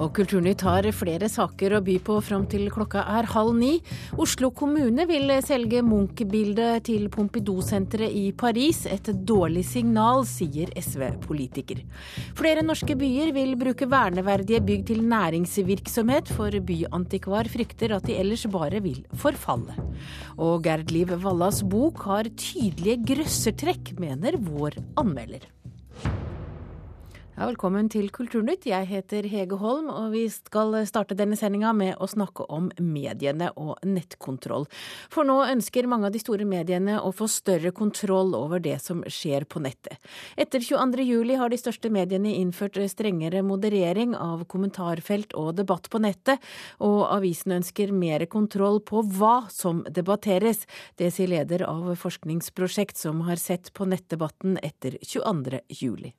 Og Kulturnytt har flere saker å by på fram til klokka er halv ni. Oslo kommune vil selge Munch-bildet til Pompidou-senteret i Paris. Et dårlig signal, sier SV-politiker. Flere norske byer vil bruke verneverdige bygg til næringsvirksomhet, for byantikvar frykter at de ellers bare vil forfalle. Og Gerd Liv Vallas bok har tydelige grøssertrekk, mener vår anmelder. Ja, velkommen til Kulturnytt. Jeg heter Hege Holm, og vi skal starte denne sendinga med å snakke om mediene og nettkontroll. For nå ønsker mange av de store mediene å få større kontroll over det som skjer på nettet. Etter 22.07 har de største mediene innført strengere moderering av kommentarfelt og debatt på nettet, og avisen ønsker mer kontroll på hva som debatteres. Det sier leder av forskningsprosjekt som har sett på nettdebatten etter 22.07.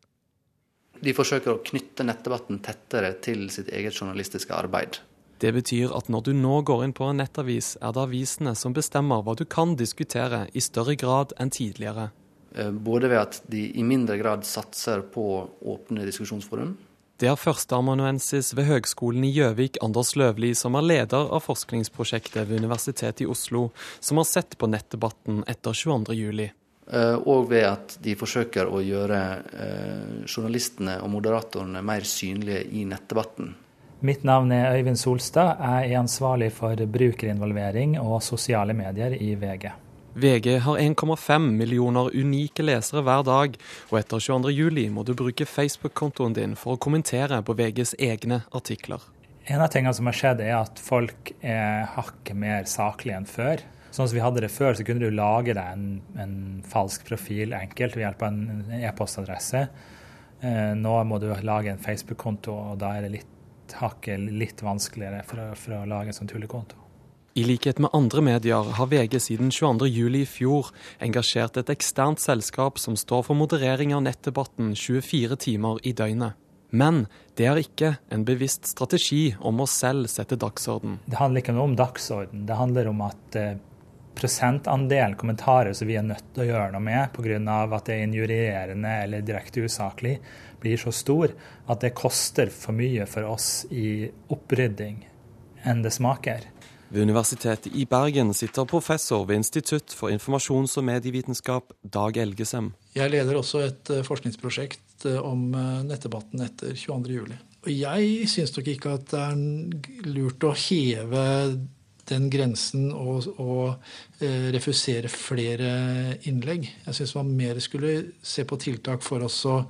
De forsøker å knytte nettdebatten tettere til sitt eget journalistiske arbeid. Det betyr at når du nå går inn på en nettavis, er det avisene som bestemmer hva du kan diskutere, i større grad enn tidligere. Eh, både ved at de i mindre grad satser på åpne diskusjonsforum. Det er førsteamanuensis ved Høgskolen i Gjøvik, Anders Løvli, som er leder av forskningsprosjektet ved Universitetet i Oslo, som har sett på nettdebatten etter 22.07. Eh, og ved at de forsøker å gjøre eh, journalistene og moderatorene mer synlige i nettdebatten. Mitt navn er Øyvind Solstad. Jeg er ansvarlig for brukerinvolvering og sosiale medier i VG. VG har 1,5 millioner unike lesere hver dag, og etter 22.07 må du bruke Facebook-kontoen din for å kommentere på VGs egne artikler. En av tingene som har skjedd, er at folk er hakket mer saklige enn før. Sånn som vi hadde det før, så kunne du lage deg en, en falsk profil enkelt ved hjelp av en e-postadresse. Eh, nå må du lage en Facebook-konto, og da er det litt, hakket litt vanskeligere for å, for å lage en sånn tullekonto. I likhet med andre medier har VG siden 22.07 i fjor engasjert et eksternt selskap som står for moderering av nettdebatten 24 timer i døgnet. Men det er ikke en bevisst strategi om å selv sette dagsorden. Det handler ikke om dagsorden. Det handler om at eh, prosentandel kommentarer som vi er nødt til å gjøre noe med pga. at det er injurierende eller direkte usaklig, blir så stor at det koster for mye for oss i opprydding enn det smaker. Ved Universitetet i Bergen sitter professor ved Institutt for informasjons- og medievitenskap, Dag Elgesem. Jeg leder også et eh, forskningsprosjekt eh, om eh, nettdebatten etter 22.07. Og jeg syns nok ikke at det er lurt å heve den grensen og, og eh, refusere flere innlegg. Jeg syns man mer skulle se på tiltak for oss å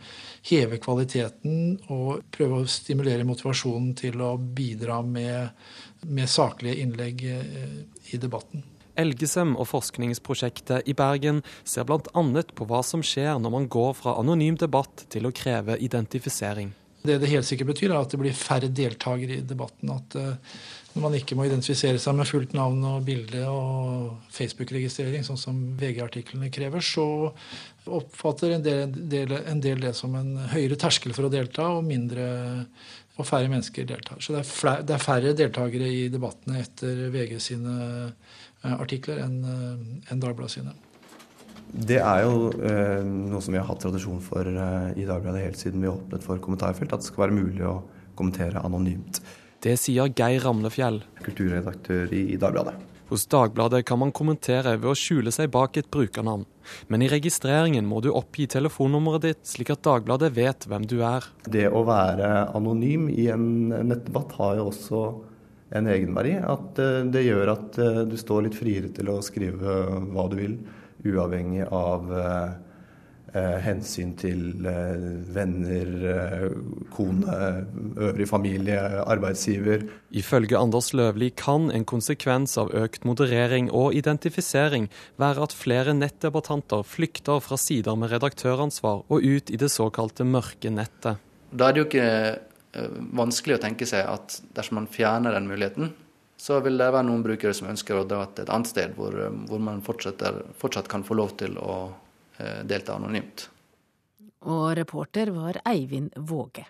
heve kvaliteten og prøve å stimulere motivasjonen til å bidra med, med saklige innlegg eh, i debatten. Elgesem og forskningsprosjektet i Bergen ser bl.a. på hva som skjer når man går fra anonym debatt til å kreve identifisering. Det det helt sikkert betyr, er at det blir færre deltakere i debatten. At uh, når man ikke må identifisere seg med fullt navn og bilde og Facebook-registrering, sånn som VG-artiklene krever, så oppfatter en del, del, en del, det som en høyere terskel for å delta, og mindre og færre mennesker deltar. Så det er, flere, det er færre deltakere i debattene etter VG sine eh, artikler enn eh, en Dagbladet sine. Det er jo eh, noe som vi har hatt tradisjon for eh, i Dagbladet helt siden vi åpnet for kommentarfelt, at det skal være mulig å kommentere anonymt. Det sier Geir Ramlefjell. Kulturredaktør i Dagbladet. Hos Dagbladet kan man kommentere ved å skjule seg bak et brukernavn. Men i registreringen må du oppgi telefonnummeret ditt, slik at Dagbladet vet hvem du er. Det å være anonym i en nettdebatt har jo også en egenverdi. At eh, det gjør at eh, du står litt friere til å skrive hva du vil, uavhengig av eh, Eh, hensyn til eh, venner, eh, kone, øvrig familie, arbeidsgiver. Ifølge Anders Løvli kan en konsekvens av økt moderering og identifisering være at flere nettdebattanter flykter fra sider med redaktøransvar og ut i det såkalte mørke nettet. Da er det jo ikke vanskelig å tenke seg at dersom man fjerner den muligheten, så vil det være noen brukere som ønsker å dra til et annet sted hvor, hvor man fortsatt kan få lov til å Eh, delta anonymt. Og reporter var Eivind Våge.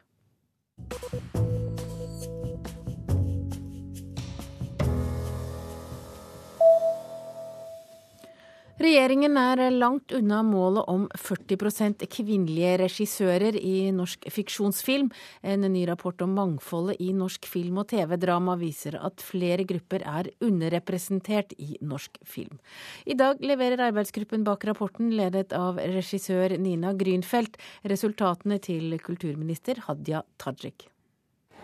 Regjeringen er langt unna målet om 40% kvinnelige regissører i norsk fiksjonsfilm. En ny rapport om mangfoldet i norsk film- og TV-drama viser at flere grupper er underrepresentert i norsk film. I dag leverer arbeidsgruppen bak rapporten, ledet av regissør Nina Grünfeldt, resultatene til kulturminister Hadia Tajik.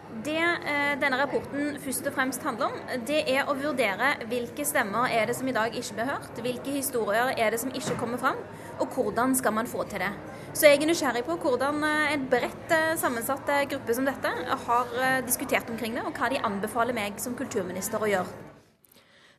Det eh, denne rapporten først og fremst handler om, det er å vurdere hvilke stemmer er det som i dag ikke blir hørt, hvilke historier er det som ikke kommer fram, og hvordan skal man få til det. Så jeg er nysgjerrig på hvordan eh, en bredt eh, sammensatt gruppe som dette har diskutert omkring det, og hva de anbefaler meg som kulturminister å gjøre.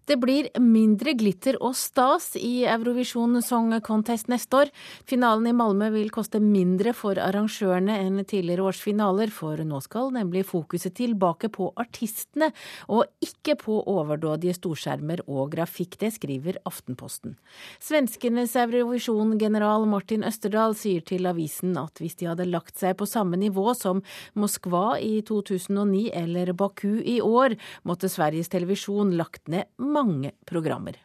Det blir mindre glitter og stas i Eurovision Song Contest neste år. Finalen i Malmö vil koste mindre for arrangørene enn tidligere års finaler, for nå skal nemlig fokuset tilbake på artistene, og ikke på overdådige storskjermer og grafikk. Det skriver Aftenposten. Svenskenes Eurovision-general Martin Østerdal sier til avisen at hvis de hadde lagt seg på samme nivå som Moskva i 2009 eller Baku i år, måtte Sveriges Televisjon lagt ned mange mange programmer.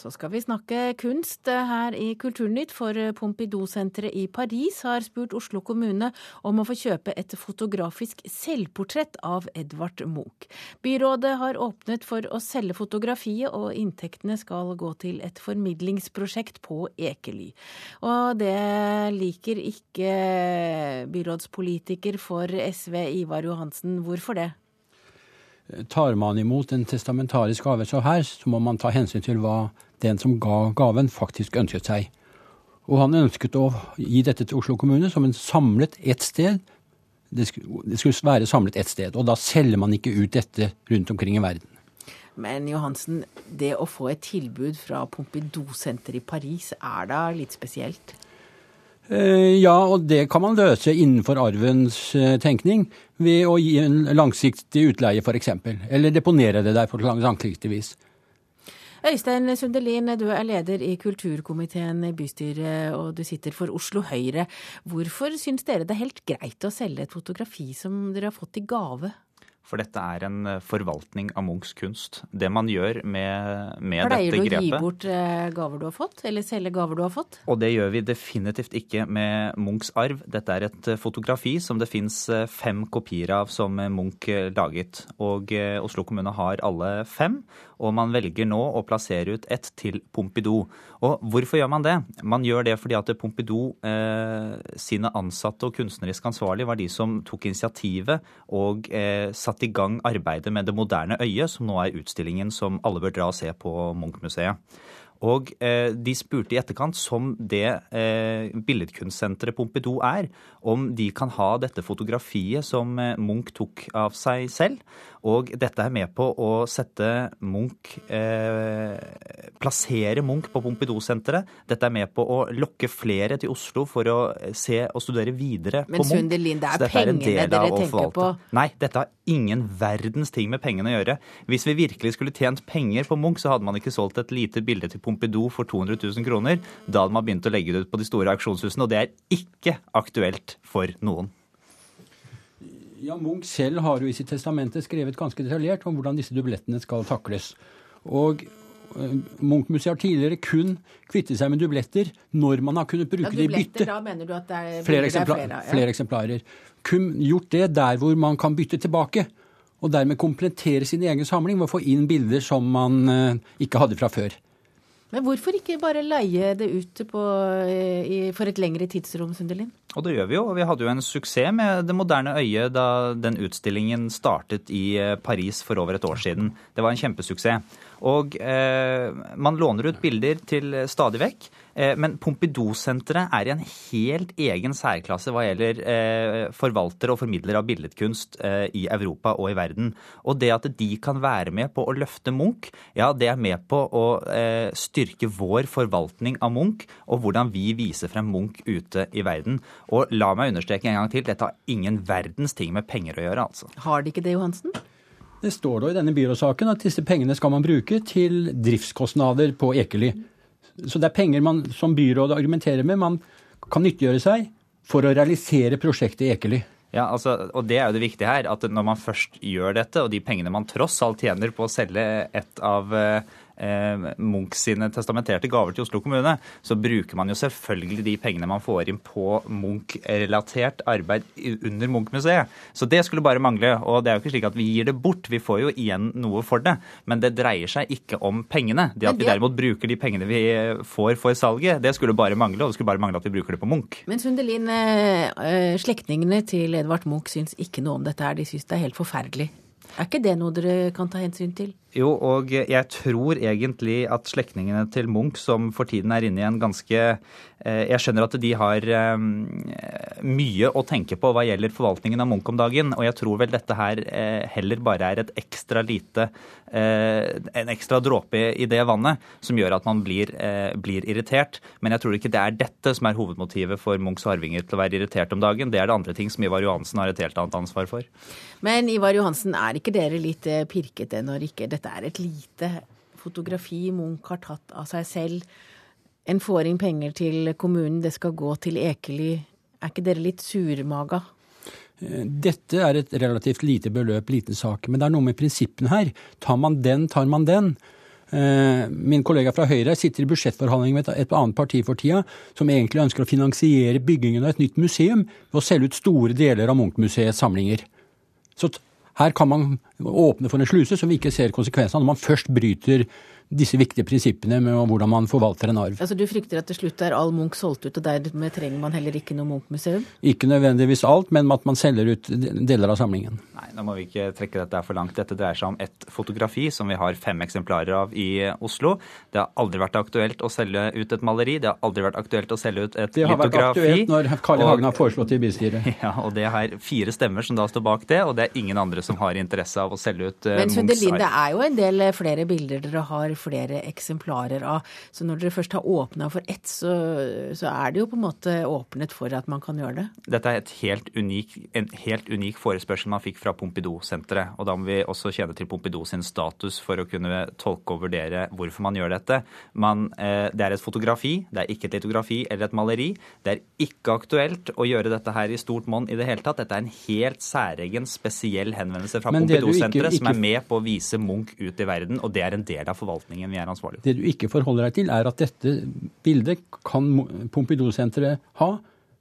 Så skal vi snakke kunst her i Kulturnytt, for Pompidou-senteret i Paris har spurt Oslo kommune om å få kjøpe et fotografisk selvportrett av Edvard Munch. Byrådet har åpnet for å selge fotografiet, og inntektene skal gå til et formidlingsprosjekt på Ekely. Og det liker ikke byrådspolitiker for SV Ivar Johansen. Hvorfor det? Tar man imot en testamentarisk gave så her, så må man ta hensyn til hva den som ga gaven, faktisk ønsket seg. Og han ønsket å gi dette til Oslo kommune som en samlet ett sted. Det skulle være samlet ett sted. Og da selger man ikke ut dette rundt omkring i verden. Men Johansen, det å få et tilbud fra Pompidou-senteret i Paris, er da litt spesielt? Eh, ja, og det kan man løse innenfor arvens eh, tenkning ved å gi en langsiktig utleie, f.eks. Eller deponere det der på langsiktig vis. Øystein Sundelin, du er leder i kulturkomiteen i bystyret, og du sitter for Oslo Høyre. Hvorfor syns dere det er helt greit å selge et fotografi som dere har fått i gave? For dette er en eh, forvaltning av Munchs kunst. Det man gjør med, med dette grepet Pleier du å gi bort eh, gaver du har fått, eller selge gaver du har fått? Og det gjør vi definitivt ikke med Munchs arv. Dette er et eh, fotografi som det fins fem kopier av som Munch laget. Og Oslo kommune har alle fem og man velger nå å plassere ut ett til Pompidou. Og hvorfor gjør man det? Man gjør det fordi at Pompidou eh, sine ansatte og kunstnerisk ansvarlige var de som tok initiativet og eh, satte i gang arbeidet med Det moderne øyet, som nå er utstillingen som alle bør dra og se på Munch-museet. Og eh, de spurte i etterkant, som det eh, billedkunstsenteret Pompidou er, om de kan ha dette fotografiet som eh, Munch tok av seg selv. Og dette er med på å sette Munch eh, Plassere Munch på Pompidou-senteret. Dette er med på å lokke flere til Oslo for å se og studere videre Men, på Munch. Men Sunderlin, det er pengene dere tenker på? Nei, dette har ingen verdens ting med pengene å gjøre. Hvis vi virkelig skulle tjent penger på Munch, så hadde man ikke solgt et lite bilde til Pompidou for 200 000 kroner. Da hadde man begynt å legge det ut på de store auksjonshusene, og det er ikke aktuelt for noen. Ja, Munch selv har jo i sitt testamente skrevet ganske detaljert om hvordan disse dublettene skal takles. Og Munch-museet har tidligere kun kvittet seg med dubletter når man har kunnet bruke ja, det i bytte. Da mener du at det er flere, eksempla flere, ja. flere eksemplarer. Kun gjort det der hvor man kan bytte tilbake og dermed komplettere sin egen samling ved å få inn bilder som man uh, ikke hadde fra før. Men hvorfor ikke bare leie det ut på, eh, i, for et lengre tidsrom, Sunderlin? Og det gjør vi jo. Vi hadde jo en suksess med Det moderne øyet da den utstillingen startet i eh, Paris for over et år siden. Det var en kjempesuksess. Og eh, man låner ut bilder til stadig vekk. Eh, men Pompidou-senteret er i en helt egen særklasse hva gjelder forvalter forvaltere og formidlere av billedkunst eh, i Europa og i verden. Og det at de kan være med på å løfte Munch, ja, det er med på å eh, styrke vår forvaltning av Munch, og hvordan vi viser frem Munch ute i verden. Og la meg understreke en gang til, dette har ingen verdens ting med penger å gjøre, altså. Har de ikke det, Johansen? Det står da i denne byråsaken at disse pengene skal man bruke til driftskostnader på Ekely. Så det er penger man som byråd argumenterer med, man kan nyttiggjøre seg for å realisere prosjektet Ekely. Ja, altså, og Det er jo det viktige her, at når man først gjør dette, og de pengene man tross alt tjener på å selge et av eh, eh, Munch sine testamenterte gaver til Oslo kommune, så bruker man jo selvfølgelig de pengene man får inn på Munch-relatert arbeid under Munch-museet. Så det skulle bare mangle. Og det er jo ikke slik at vi gir det bort, vi får jo igjen noe for det. Men det dreier seg ikke om pengene. Det at vi derimot bruker de pengene vi får for salget, det skulle bare mangle. Og det skulle bare mangle at vi bruker det på Munch. Men Sundelin, eh, eh, slektningene til Edvard Munch syns ikke noe om dette her. De syns det er helt forferdelig. Er ikke det noe dere kan ta hensyn til? Jo, og jeg tror egentlig at slektningene til Munch, som for tiden er inne i en ganske eh, Jeg skjønner at de har eh, mye å tenke på hva gjelder forvaltningen av Munch om dagen, og jeg tror vel dette her eh, heller bare er et ekstra lite En ekstra dråpe i det vannet som gjør at man blir, blir irritert. Men jeg tror ikke det er dette som er hovedmotivet for Munchs arvinger til å være irritert om dagen. Det er det andre ting som Ivar Johansen har et helt annet ansvar for. Men Ivar Johansen, er ikke dere litt pirkete når ikke dette dette er et lite fotografi Munch har tatt av seg selv. En får inn penger til kommunen, det skal gå til Ekely. Er ikke dere litt surmaga? Dette er et relativt lite beløp, liten sak. Men det er noe med prinsippene her. Tar man den, tar man den. Eh, min kollega fra Høyre sitter i budsjettforhandling med et annet parti for tida, som egentlig ønsker å finansiere byggingen av et nytt museum ved å selge ut store deler av Munch-museets samlinger. Så her kan man åpne for en sluse som vi ikke ser konsekvensene av når man først bryter disse viktige prinsippene med hvordan man forvalter en arv. Altså Du frykter at til slutt er all Munch solgt ut, og dermed trenger man heller ikke noe Munch-museum? Ikke nødvendigvis alt, men at man selger ut deler av samlingen. Nei, nå må vi ikke trekke dette for langt. Dette dreier seg om et fotografi som vi har fem eksemplarer av i Oslo. Det har aldri vært aktuelt å selge ut et maleri. Det har aldri vært aktuelt å selge ut et litografi. Det har vært aktuelt når Karl I. Hagen har foreslått det i bystyret. Ja, og det er fire stemmer som da står bak det, og det er ingen andre som har interesse av å selge ut uh, Men Sundelin, det er jo en del flere bilder dere har flere eksemplarer av. Så når dere først har åpna for ett, så, så, er det jo på en måte åpnet for at man kan gjøre det. Dette er helt unik, en helt unik forespørsel man fikk fra Pompidou-senteret. Og da må vi også kjenne til Pompidou sin status for å kunne tolke og vurdere hvorfor man gjør dette. Man, eh, det er et fotografi, det er ikke et litografi eller et maleri. Det er ikke aktuelt å gjøre dette her i stort monn i det hele tatt. Dette er en helt særegen, spesiell henvendelse fra Pompidou-senteret som er med på å vise Munch ut i verden, og det er en del av forvaltningen vi er ansvarlig det du ikke forholder deg til, er at dette bildet kan Pompidou-senteret ha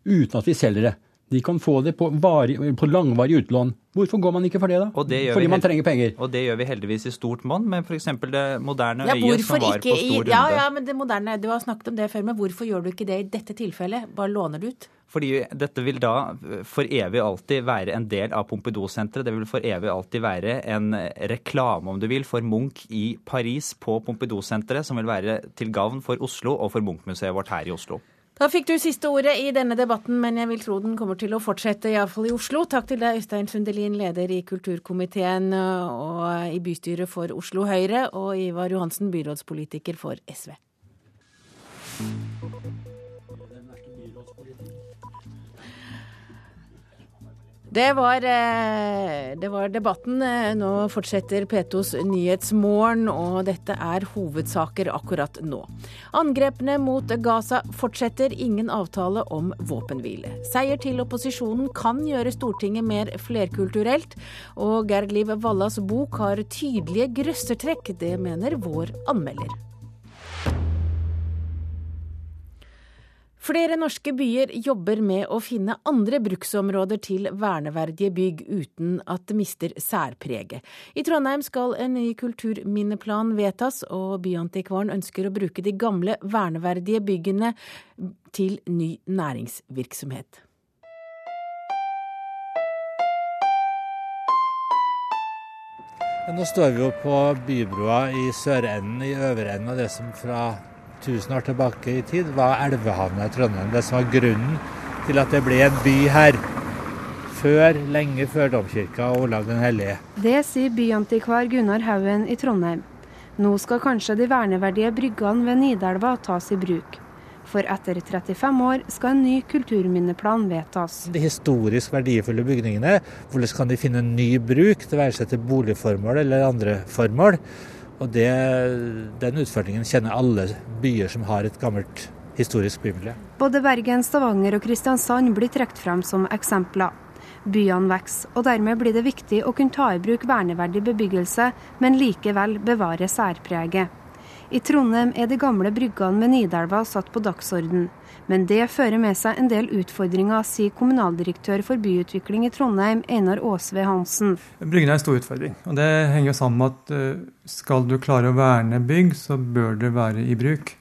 uten at vi selger det. De kan få det på, varig, på langvarig utlån. Hvorfor går man ikke for det, da? Det Fordi man trenger penger. Og det gjør vi heldigvis i stort monn, men f.eks. det moderne ja, øyet som var på stor runde. Ja, ja, men det moderne, Du har snakket om det før, men hvorfor gjør du ikke det i dette tilfellet? Bare låner du ut? Fordi dette vil da for evig alltid være en del av Pompidou-senteret. Det vil for evig alltid være en reklame, om du vil, for Munch i Paris på Pompidou-senteret, som vil være til gavn for Oslo og for Munch-museet vårt her i Oslo. Da fikk du siste ordet i denne debatten, men jeg vil tro den kommer til å fortsette, iallfall i Oslo. Takk til deg, Øystein Sundelin, leder i kulturkomiteen og i bystyret for Oslo Høyre, og Ivar Johansen, byrådspolitiker for SV. Det var, eh, det var, debatten. Nå fortsetter P2s Nyhetsmorgen, og dette er hovedsaker akkurat nå. Angrepene mot Gaza fortsetter, ingen avtale om våpenhvile. Seier til opposisjonen kan gjøre Stortinget mer flerkulturelt, og Gerd Liv Wallas bok har tydelige grøssertrekk. Det mener vår anmelder. Flere norske byer jobber med å finne andre bruksområder til verneverdige bygg uten at det mister særpreget. I Trondheim skal en ny kulturminneplan vedtas, og Byantikvaren ønsker å bruke de gamle verneverdige byggene til ny næringsvirksomhet. Nå står vi jo på bybrua i sørenden, i øverenden av det som fra 1000 år tilbake i tid, var elvehavna i Trondheim. Det som var grunnen til at det ble en by her. Før, lenge før domkirka og Olav den hellige. Det sier byantikvar Gunnar Haugen i Trondheim. Nå skal kanskje de verneverdige bryggene ved Nidelva tas i bruk. For etter 35 år skal en ny kulturminneplan vedtas. De historisk verdifulle bygningene, hvordan kan de finne ny bruk, det være seg til boligformål eller andre formål. Og det, Den utfordringen kjenner alle byer som har et gammelt historisk bymiljø. Både Bergen, Stavanger og Kristiansand blir trukket frem som eksempler. Byene vokser, og dermed blir det viktig å kunne ta i bruk verneverdig bebyggelse, men likevel bevare særpreget. I Trondheim er de gamle bryggene med Nidelva satt på dagsorden. Men det fører med seg en del utfordringer, sier kommunaldirektør for byutvikling i Trondheim, Einar Aasve Hansen. Bryggene er en stor utfordring. og Det henger jo sammen med at eh, skal du klare å verne bygg, så bør det være i bruk.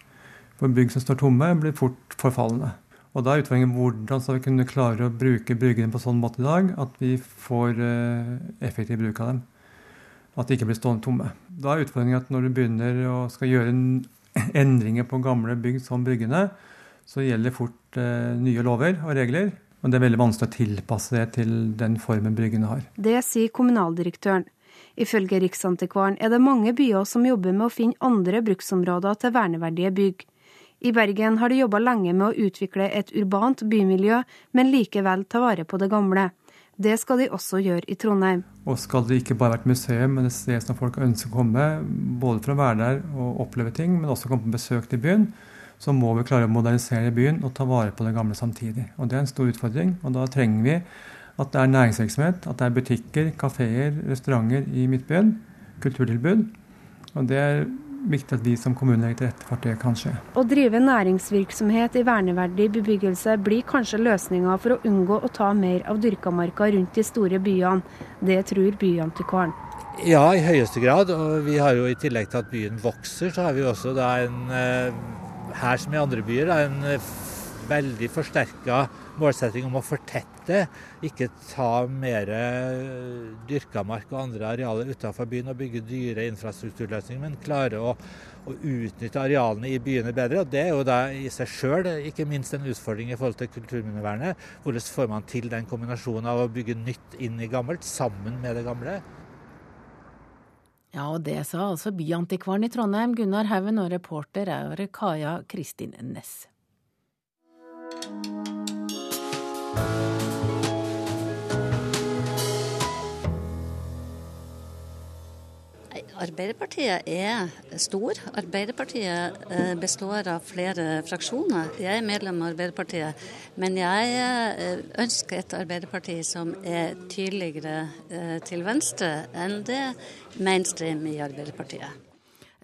For bygg som står tomme, blir fort forfallende. Og da er utfordringen hvordan skal vi kunne klare å bruke bryggene på sånn måte i dag at vi får eh, effektiv bruk av dem. At de ikke blir stående tomme. Da er utfordringen at når du begynner å skal gjøre endringer på gamle bygg som bryggene, så gjelder fort eh, nye lover og regler. Og det er veldig vanskelig å tilpasse det til den formen bryggene har. Det sier kommunaldirektøren. Ifølge Riksantikvaren er det mange byer som jobber med å finne andre bruksområder til verneverdige bygg. I Bergen har de jobba lenge med å utvikle et urbant bymiljø, men likevel ta vare på det gamle. Det skal de også gjøre i Trondheim. Og skal det ikke bare være et museum, men et sted som folk ønsker å komme, både for å være der og oppleve ting, men også komme på besøk til byen, så må vi klare å modernisere byen og ta vare på det gamle samtidig. Og Det er en stor utfordring. og Da trenger vi at det er næringsvirksomhet, at det er butikker, kafeer, restauranter i Midtbyen, kulturtilbud. Og Det er viktig at vi som kommune legger til rette for at det kan skje. Å drive næringsvirksomhet i verneverdig bebyggelse blir kanskje løsninga for å unngå å ta mer av dyrkamarka rundt de store byene. Det tror byantikvaren. Ja, i høyeste grad. Og vi har jo i tillegg til at byen vokser, så har vi også da en, eh, her som i andre byer, en eh, veldig forsterka målsetting om å fortette, ikke ta mer eh, dyrka mark og andre arealer utenfor byen og bygge dyre infrastrukturløsninger, men klare å, å, utnytte arealene i byene bedre. og Det er jo da i seg sjøl ikke minst en utfordring i forhold til kulturminnevernet. Hvordan får man til den kombinasjonen av å bygge nytt inn i gammelt sammen med det gamle? Ja, og det sa altså byantikvaren i Trondheim, Gunnar Haugen, og reporter er Kaja Kristin Næss. Arbeiderpartiet er stor. Arbeiderpartiet eh, består av flere fraksjoner. Jeg er medlem av Arbeiderpartiet, men jeg eh, ønsker et Arbeiderparti som er tydeligere eh, til venstre enn det mainstream i Arbeiderpartiet.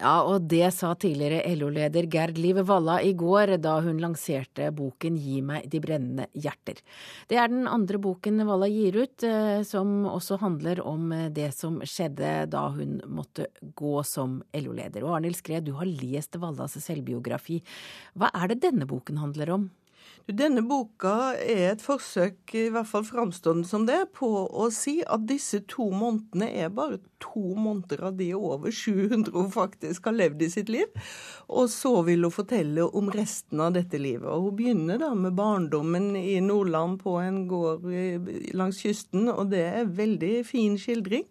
Ja, og det sa tidligere LO-leder Gerd Liv Valla i går da hun lanserte boken Gi meg de brennende hjerter. Det er den andre boken Valla gir ut, eh, som også handler om eh, det som skjedde da hun måtte gå som LO-leder. Og Arnhild Skred, du har lest Vallas selvbiografi. Hva er det denne boken handler om? Denne boka er et forsøk, i hvert fall framstående som det, på å si at disse to månedene er bare to måneder av de over 700 hun faktisk har levd i sitt liv. Og så vil hun fortelle om resten av dette livet. Og hun begynner da med barndommen i Nordland på en gård langs kysten, og det er en veldig fin skildring.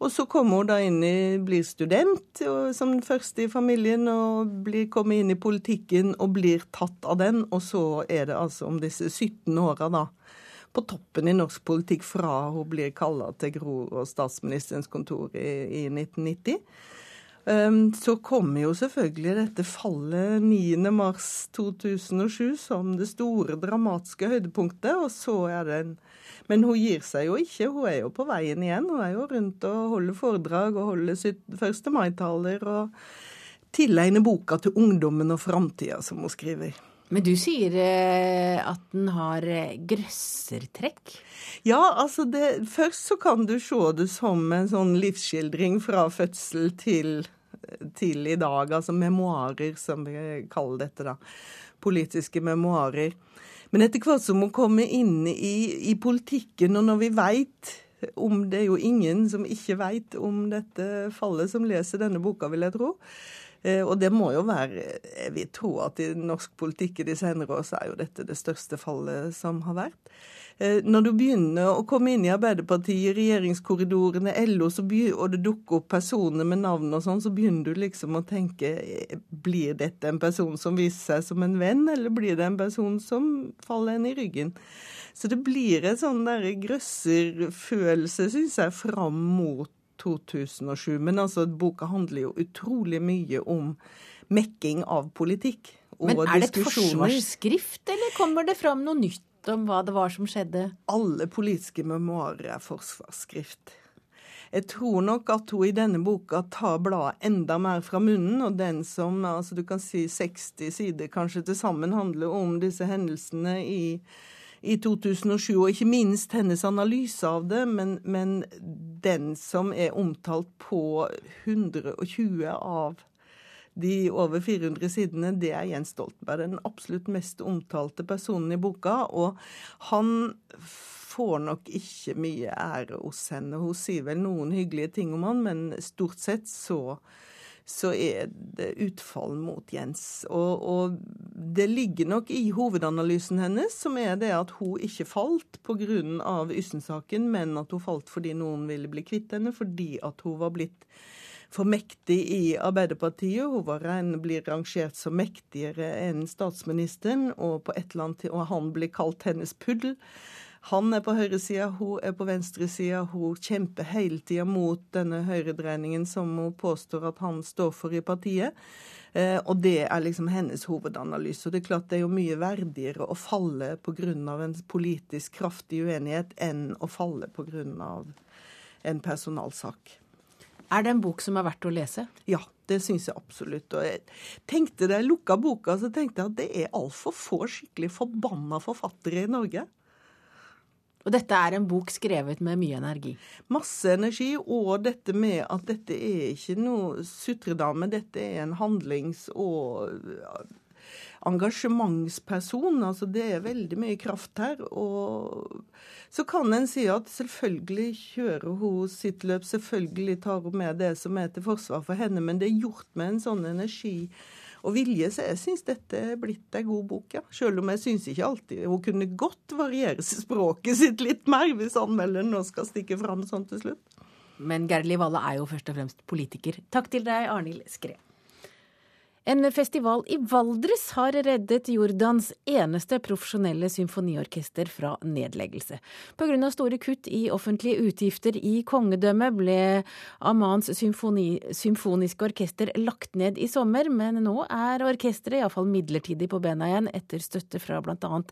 Og så kommer hun da inn i, blir student og, som den første i familien og blir, kommer inn i politikken og blir tatt av den. Og så er det altså om disse 17 åra, da. På toppen i norsk politikk fra hun blir kalla til Gro og statsministerens kontor i, i 1990. Um, så kommer jo selvfølgelig dette fallet 9.3.2007 som det store dramatiske høydepunktet. Og så er det en men hun gir seg jo ikke. Hun er jo på veien igjen. Hun er jo rundt og holder foredrag og holder 1. mai-taler og tilegner boka til ungdommen og framtida, som hun skriver. Men du sier eh, at den har eh, grøssertrekk? Ja, altså det, først så kan du se det som en sånn livsskildring fra fødsel til, til i dag. Altså memoarer, som vi kaller dette, da. Politiske memoarer. Men etter hvert som hun kommer inn i, i politikken, og når vi veit om Det er jo ingen som ikke veit om dette fallet, som leser denne boka, vil jeg tro. Eh, og det må jo være Jeg vil tro at i norsk politikk i de senere år så er jo dette det største fallet som har vært. Eh, når du begynner å komme inn i Arbeiderpartiet, regjeringskorridorene, LO, og det dukker opp personer med navn og sånn, så begynner du liksom å tenke blir dette en person som viser seg som en venn, eller blir det en person som faller en i ryggen? Så det blir en sånn der grøsserfølelse, syns jeg, fram mot 2007. Men altså, boka handler jo utrolig mye om mekking av politikk. Men er det et forsvarsskrift, eller kommer det fram noe nytt? om hva det var som skjedde? Alle politiske memoarer er forsvarsskrift. Jeg tror nok at hun i denne boka tar bladet enda mer fra munnen, og den som altså du kan si 60 sider kanskje til sammen handler om disse hendelsene i, i 2007, og ikke minst hennes analyse av det, men, men den som er omtalt på 120 av de over 400 sidene, det er Jens Stoltenberg. Den absolutt mest omtalte personen i boka. Og han får nok ikke mye ære hos henne. Hun sier vel noen hyggelige ting om han, men stort sett så, så er det utfall mot Jens. Og, og, det ligger nok i hovedanalysen hennes, som er det at hun ikke falt pga. Yssen-saken, men at hun falt fordi noen ville bli kvitt henne, fordi at hun var blitt for mektig i Arbeiderpartiet. Hun var en, blir rangert som mektigere enn statsministeren, og, på et eller annet, og han blir kalt hennes puddel. Han er på høyresida, hun er på venstresida. Hun kjemper hele tida mot denne høyredreiningen som hun påstår at han står for i partiet. Eh, og det er liksom hennes hovedanalyse. Og det er klart det er jo mye verdigere å falle pga. en politisk kraftig uenighet enn å falle pga. en personalsak. Er det en bok som er verdt å lese? Ja, det syns jeg absolutt. Og jeg tenkte Da jeg lukka boka, så tenkte jeg at det er altfor få skikkelig forbanna forfattere i Norge. Og dette er en bok skrevet med mye energi? Masse energi, og dette med at dette er ikke noe sutredame, dette er en handlings- og engasjementsperson. Altså det er veldig mye kraft her. Og så kan en si at selvfølgelig kjører hun sitt løp, selvfølgelig tar hun med det som er til forsvar for henne, men det er gjort med en sånn energi og vilje, så jeg syns dette er blitt ei god bok, ja. Selv om jeg syns ikke alltid Hun kunne godt variere språket sitt litt mer, hvis anmelderen nå skal stikke fram sånn til slutt. Men Gerli Valle er jo først og fremst politiker. Takk til deg, Arnhild Skred. En festival i Valdres har reddet Jordans eneste profesjonelle symfoniorkester fra nedleggelse. Pga. store kutt i offentlige utgifter i kongedømmet ble Amans symfoni, symfoniske orkester lagt ned i sommer, men nå er orkesteret iallfall midlertidig på bena igjen, etter støtte fra bl.a.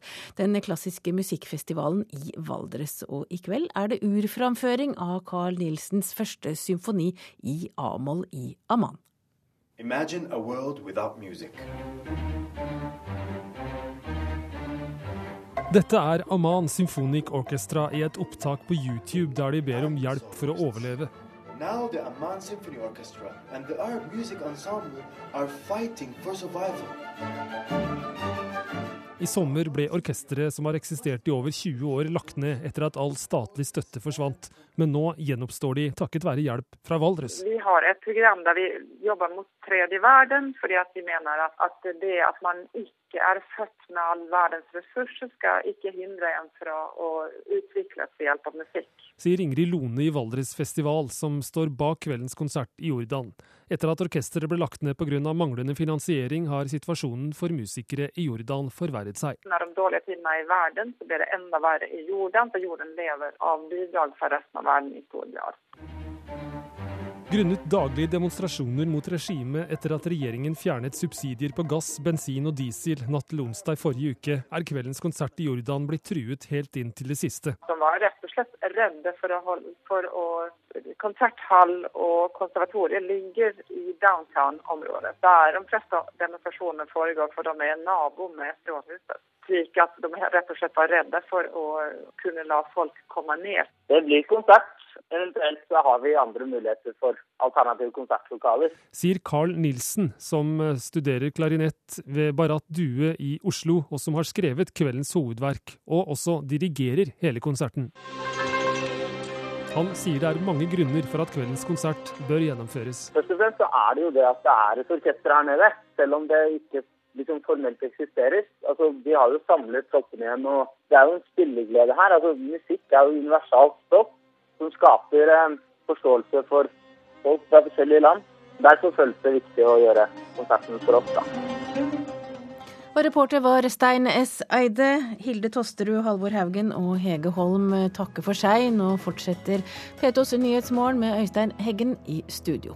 den klassiske musikkfestivalen i Valdres. Og i kveld er det urframføring av Carl Nilsens første symfoni i A-moll i Aman. Imagine a world without music. Dette er Aman Symphonic Orchestra i et opptak på YouTube der de ber om hjelp for å overleve. Now the Amman Symphony Orchestra and the Arab Music Ensemble are fighting for survival. I sommer ble orkesteret som har eksistert i over 20 år, lagt ned etter at all statlig støtte forsvant. Men nå gjenoppstår de takket være hjelp fra Valdres. Vi har et program der vi jobber mot tredje verden, fordi vi mener at, at det at man ikke er født med all verdens ressurser, skal ikke hindre en fra å utvikles ved hjelp av musikk. Sier Ingrid Lone i Valdres Festival, som står bak kveldens konsert i Jordan. Etter at orkesteret ble lagt ned pga. manglende finansiering, har situasjonen for musikere i Jordan forverret seg. Når de dårlige tidene er i verden, så blir det enda verre i Jordan, for jorden lever av bidrag fra resten av verden i stor grad. Grunnet daglige demonstrasjoner mot regimet etter at regjeringen fjernet subsidier på gass, bensin og diesel natt til onsdag i forrige uke, er kveldens konsert i Jordan blitt truet helt inn til det siste. De var rett og slett redde for å, holde, for å Konserthall og konservatoriet ligger i downtown-området, der de fleste demonstrasjonene foregår, for de er nabo med Stråhuset. Slik at de rett og slett var redde for å kunne la folk komme ned. Det blir konsert Eventuelt så har vi andre muligheter for alternative konsertlokaler. Sier Carl Nilsen, som eh, studerer klarinett ved Barat Due i Oslo, og som har skrevet kveldens hovedverk, og også dirigerer hele konserten. Han sier det er mange grunner for at kveldens konsert bør gjennomføres. Først og fremst så er det jo det at det er et orkester her nede, selv om det ikke liksom formelt eksisterer. Altså, De har jo samlet troppene igjen, og det er jo en spilleglede her. Altså, Musikk er jo universalt stoff som skaper forståelse for folk fra forskjellige land. Derfor føles det viktig å gjøre konserten for oss. da. Og reporter var Stein S. Eide. Hilde Tosterud, Halvor Haugen og Hege Holm takker for seg. Nå fortsetter P2s Nyhetsmorgen med Øystein Heggen i studio.